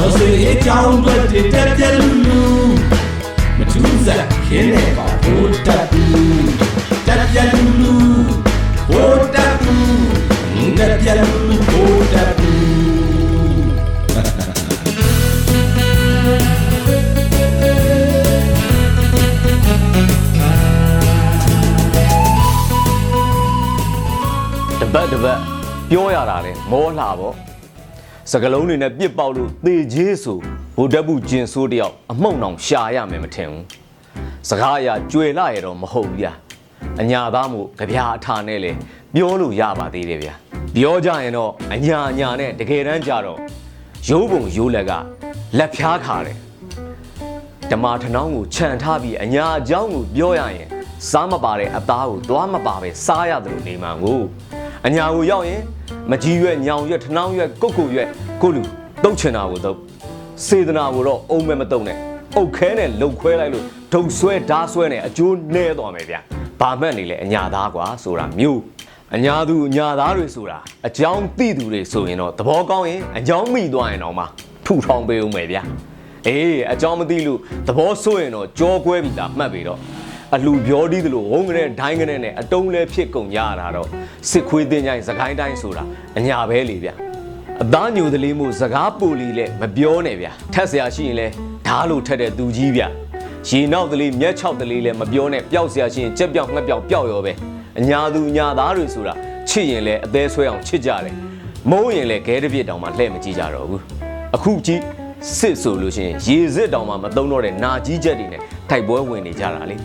တော်စေအကြောင်းတွေတက်ပြက်လူလူမထူးစားခင်းနေပါဘိုးတက်ဘူးတက်ပြက်လူလူဘိုးတက်ဘူးတက်ပြက်လူလူဘိုးတက်ဘူးတပတ်တပတ်ပြောရတာလေမောလှပေါ့ စကလုံးတွေနဲ့ပြစ်ပေါက်လို့သေကြီးဆိုဗိုလ်တပ်ဘူးကျင်ဆိုးတယောက်အမှုန့်အောင်ရှာရမယ်မထင်ဘူးစကားအရာကြွယ်လာရတော့မဟုတ်ဘူးဗျာအညာသားမှုကြပြာအထာနဲ့လေပြောလို့ရပါသေးတယ်ဗျာပြောကြရင်တော့အညာအညာနဲ့တကယ်တမ်းကြတော့ရိုးပုံရိုးလက်ကလက်ဖျားခါတယ်ဓမ္မထနောင်းကိုခြံထားပြီးအညာအကြောင်းကိုပြောရရင်စားမပါတဲ့အသားကိုသွားမပါပဲစားရတယ်လို့နေမှန်ကိုအညာကိုရောက်ရင် မကြီးရွက်ညောင်ရွက်ထနောင်းရွက်ကုတ်ကုတ်ရွက်ကိုလူတုတ်ချင်တာကိုတုတ်စေတနာကိုတော့အုံမဲ့မတုတ်နဲ့အုတ်ခဲနဲ့လှုပ်ခွဲလိုက်လို့ဒုံဆွဲဓားဆွဲနဲ့အကျိုးနဲသွားမယ်ဗျာဘာမှတ်နေလဲအညာသားကွာဆိုတာမျိုးအညာသူအညာသားတွေဆိုတာအကြောင်းသိသူတွေဆိုရင်တော့သဘောကောင်းရင်အကြောင်းမိသွားရင်တော့မှထူထောင်ပေးဦးမယ်ဗျာအေးအကြောင်းမသိလို့သဘောဆိုးရင်တော့ကြောကွဲပြီလားမှတ်ပြီတော့ အလူပြောဒီသလိုဝုန်းကနဲ့ဒိုင်းကနဲ့နဲ့အတုံးလဲဖြစ်ကုန်ကြရတာတော့စစ်ခွေးတင်ကြိုင်စကိုင်းတိုင်းဆိုတာအညာပဲလေဗျအသားညိုသလေးမှုစကားပူလီလဲမပြောနဲ့ဗျထက်เสียရှိရင်လဲဓားလို့ထက်တဲ့သူကြီးဗျရေနောက်သလေးမျက်ချောက်သလေးလဲမပြောနဲ့ပျောက်เสียရှိရင်ကြက်ပြောက်ငှက်ပြောက်ပျောက်ရောပဲအညာသူညာသားတွေဆိုတာချစ်ရင်လဲအသေးဆွဲအောင်ချစ်ကြတယ်မုန်းရင်လဲခဲတစ်ပြစ်တောင်မှလှဲ့မကြည့်ကြတော့ဘူးအခုကြည့် စစ်ဆိုလို့ရှိရင်ရေစစ်တောင်မှမသုံးတော့တဲ့နာကြီးချက်တွေနဲ့ထိုက်ပွဲဝင်နေကြတာလေ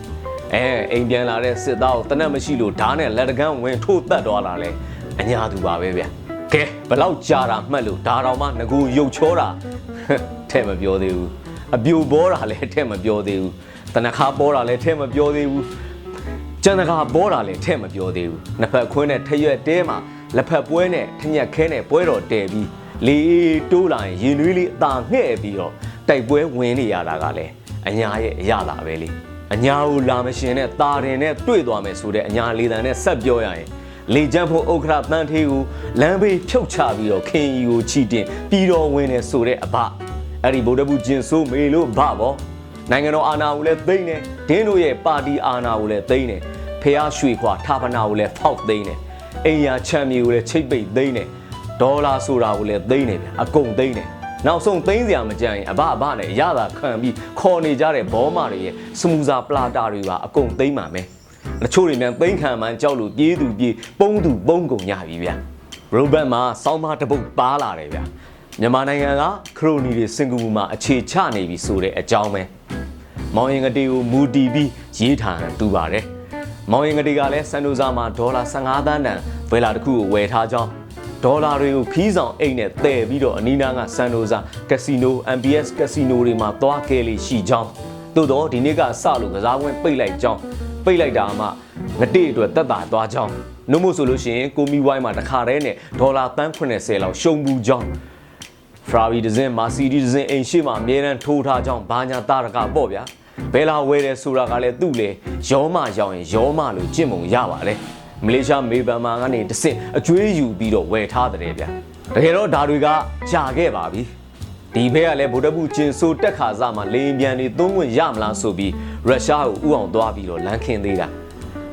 အဲအိမ်ပြန်လာတဲ့စစ်သားကိုတနက်မရှိလို့ဓားနဲ့လက်တကန်းဝင်ထိုးတက်သွားလာလဲအညာသူပါပဲဗျကဲဘလောက်ကြာတာမှတ်လို့ဓာတော်မှငကိုရုပ်ချောတာထဲ့မပြောသေးဘူးအပြိုပေါ်တာလည်းထဲ့မပြောသေးဘူးတနခါပေါ်တာလည်းထဲ့မပြောသေးဘူးကျန်တကာပေါ်တာလည်းထဲ့မပြောသေးဘူးနှစ်ဖက်ခွင်းနဲ့ထရွက်တဲမှာလက်ဖက်ပွဲနဲ့ထညက်ခဲနဲ့ပွဲတော်တဲပြီးလေတိုးလာရင်ရင်နွေးလေးအသာငှဲ့ပြီးတော့တိုက်ပွဲဝင်နေရတာကလည်းအညာရဲ့အရသာပဲလေ အညာကိုလာမရှင်နဲ့တာတင်နဲ့တွေ့သွားမယ်ဆိုတဲ့အညာလေးတန်နဲ့ဆက်ပြောရရင်လေကျန်းဖို့ဥက္ခရာတန်းသေးကိုလမ်းဘေးဖြုတ်ချပြီးတော့ခင်ကြီးကိုချီတင်ပြီးတော့ဝင်နေဆိုတဲ့အဘအဲ့ဒီဗုဒ္ဓဘူးကျင်ဆိုးမေလို့ဘပေါ့နိုင်ငံတော်အာဏာကိုလည်းသိမ်းတယ်ဒင်းတို့ရဲ့ပါတီအာဏာကိုလည်းသိမ်းတယ်ဖះရွှေခွာထာပနာကိုလည်းဖောက်သိမ်းတယ်အိမ်ယာချမ်းမြေကိုလည်းချိတ်ပိတ်သိမ်းတယ်ဒေါ်လာဆိုတာကိုလည်းသိမ်းတယ်ဗျအကုန်သိမ်းတယ် နောက်ဆုံးသိမ်းစရာမကြမ်းရင်အဘအဘနဲ့ရတာခံပြီးခေါ်နေကြတဲ့ဘောမတွေရဲ့စမူစာပလာတာတွေပါအကုန်သိမ်းပါမယ်တချို့တွေမြန်သိမ်းခံမှန်းကြောက်လို့ပြေးသူပြေးပုံးသူပုံးကုန်ရပြီဗျရိုဘတ်မှာစောင်းမတစ်ပုတ်ပါလာတယ်ဗျမြန်မာနိုင်ငံကခရိုနီတွေစင်ကာပူမှာအခြေချနေပြီဆိုတဲ့အကြောင်းပဲမောင်ရင်ကတိကိုမူတီပြီးရေးထားတာတူပါတယ်။မောင်ရင်ကတိကလည်းစန်ဒိုဇာမှာဒေါ်လာ15သန်းတန်ဝယ်လာတစ်ခုကိုဝယ်ထားကြောင်း ဒေါ်လာတွေကိုခီးဆောင်အိတ်နဲ့တည်ပြီးတော့အနီးနားကစန်ဒိုဇာကက်စီနို MBS ကက်စီနိုတွေမှာသွားကဲလေးရှိကြောင်းသို့တော့ဒီနေ့ကစလို့ကစားကွင်းပိတ်လိုက်ကြောင်းပိတ်လိုက်တာမှငတိအတွက်တက်တာသွားကြောင်းနှုတ်မို့ဆိုလို့ရှိရင်ကိုမီဝိုင်းမှာတစ်ခါတည်းနဲ့ဒေါ်လာတန်း80လောက်ရှုံမှုကြောင်းဖရာဘီဒဇင်မာစီဒီဒဇင်အိမ်ရှိမှအမြဲတမ်းထိုးထားကြောင်းဘာညာတာရကပေါ့ဗျာဘယ်လာဝဲတယ်ဆိုတာကလည်းသူ့လေရောမရောက်ရင်ရောမလို့ကြင့်မုံရပါလေ မလေးရှားမေဘန်မာကနေတစ်ဆင့်အကျွေးယူပြီးတော့ဝယ်ထားတယ်ဗျာတကယ်တော့ဒါတွေကကြာခဲ့ပါပြီဒီဘက်ကလည်းဗိုလ်တပ်ဘူးကျင်ဆိုးတက်ခါစားမှာလေရင်ပြန်နေသုံးဝင်ရမလားဆိုပြီးရုရှားကိုဥအောင်သွားပြီးတော့လမ်းခင်းသေးတာ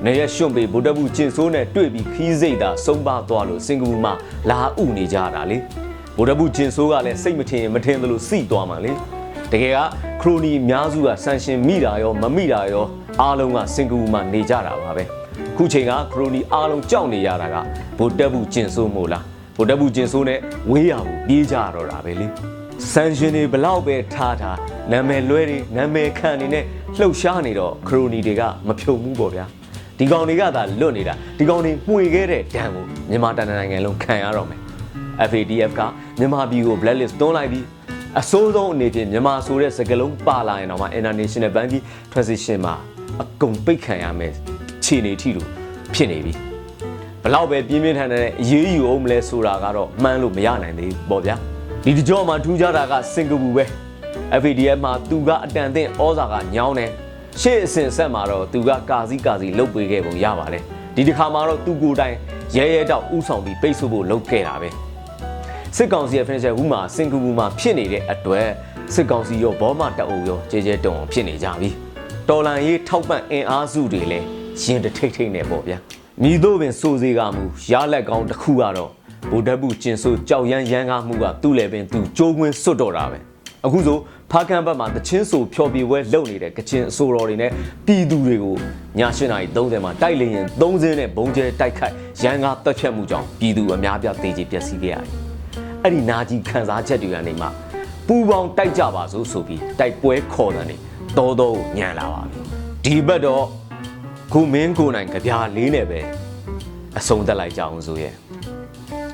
နေရရွှွန့်ပေဗိုလ်တပ်ဘူးကျင်ဆိုးနဲ့တွေ့ပြီးခီးစိတ်သာဆုံးပါသွားလို့စင်ကာပူမှာလာဥနေကြတာလေဗိုလ်တပ်ဘူးဂျင်ဆိုးကလည်းစိတ်မထင်ရင်မထင်သလိုစိသွားမှလေတကယ်ကခရိုနီအများစုကဆန်ရှင်မိတာရောမမိတာရောအားလုံးကစင်ကာပူမှာနေကြတာပါပဲ ခုချိန်ကခရိုနီအားလုံးကြောက်နေရတာကဗိုလ်တပ်ဘူးဂျင်ဆိုးမို့လားဗိုလ်တပ်ဘူးဂျင်ဆိုးနဲ့ဝေးရဘူးပြေးကြတော့တာပဲလေဆန်ရှင်တွေဘလောက်ပဲထားထားနာမည်လွဲတွေနာမည်ခံနေနဲ့လှုပ်ရှားနေတော့ခရိုနီတွေကမဖြုံဘူးပေါ့ဗျာဒီကောင်တွေကသာလွတ်နေတာဒီကောင်တွေမှွေခဲ့တဲ့ဒဏ်ကိုမြန်မာတိုင်းနိုင်ငံလုံးခံရတော့မယ် FATF ကမြန်မာပြည်ကို blacklist တွန်းလိုက်ပြီးအစိုးဆုံးအနေဖြင့်မြန်မာဆိုတဲ့စကားလုံးပါလာရင်တော့မှ international banking transition မှာအကုန်ပိတ်ခံရမယ်ခြေနေထီလို့ ဖြစ်နေပြီဘလောက်ပဲပြင်းပြင်းထန်ထန်နဲ့အရေးယူအောင်မလဲဆိုတာကတော့မှန်းလို့မရနိုင်သေးဘူးပေါ့ဗျာဒီတကြောမှာထူးခြားတာကစင်ကာပူပဲ FATF မှာသူကအတန်အသင့်ဩဇာကညောင်းတယ်ရှေ့အစဉ်ဆက်မှာတော့သူကကာစီကာစီလုတ်ပေးခဲ့ပုံရပါတယ်ဒီတစ်ခါမှာတော့သူကိုယ်တိုင်ရဲရဲတောက်ဥဆောင်ပြီးပိတ်ဆို့ဖို့လုပ်ခဲ့တာပဲစစ်ကောင်စီရဲ့ financial ဘူးမှာစင်ကူဘူးမှာဖြစ်နေတဲ့အတွက်စစ်ကောင်စီရောဘောမတအုပ်ရောကြေကြေတုံအောင်ဖြစ်နေကြပြီတော်လန်ရေးထောက်ပံ့အင်အားစုတွေလည်း ရင်တထိတ်ထိတ်နေပေါ့ဗျာမိတို့ပင်စိုးစေကမှုရလက်ကောင်းတစ်ခုကတော့ဗိုလ်တပ်ဘူးကျင်ဆိုးကြောက်ရမ်းရမ်းကားမှုကသူ့လည်းပင်သူကြိုးကွင်းစွတ်တော့တာပဲအခုဆိုဖားကန့်ဘက်မှာတချင်းဆိုဖျော်ပြပွဲလုပ်နေတဲ့ကချင်အစိုးရတွေနဲ့ပြည်သူတွေကိုည8နာရီ30မှာတိုက်လေရင်3စင်းနဲ့ဘုံကျဲတိုက်ခိုက်ရန်ကားတက်ဖြတ်မှုကြောင့်ပြည်သူအများပြသေချေပျက်စီးခဲ့ရတယ်။အဲ့ဒီနာကြီးခန်းစားချက်တွေကနေမှပူပေါင်းတိုက်ကြပါစို့ဆိုပြီးတိုက်ပွဲခေါ်တယ်နေတော်တော်ညံလာပါပြီ။ဒီဘက်တော့ ခုမင်းကိုယ်နိုင်ကြပြားလေးနဲ့ပဲအဆုံးသက်လိုက်ကြအောင်ဆိုရဲ့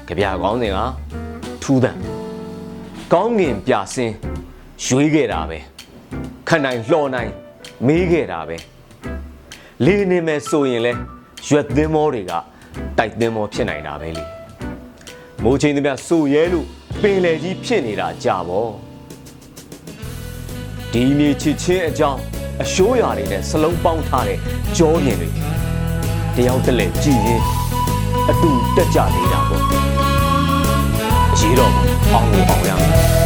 ကြပြားကောင်းစဉ်ကထူးတန်ကောင်းငင်ပြစင်းရွေးခဲ့တာပဲခဏနိုင်လှော်နိုင်မေးခဲ့တာပဲလေးနေမဲ့ဆိုရင်လဲရွက်သင်းမောတွေကတိုက်သင်းမောဖြစ်နိုင်တာပဲလေမိုးချိန်သမျှဆိုရဲလို့ပင်လေကြီးဖြစ်နေတာကြာပေါ့ဒီမြေချစ်ချင်းအကြောင်း အရှိုးရာတွေနဲ့စလုံးပေါင်းထားတဲ့ကြောမြင်တွေတယောက်တည်းကြည်ရင်အတူတက်ကြနေတာပေါ့အရေးတော့အောင်လို့အောင်ရမယ်။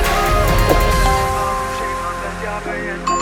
I am.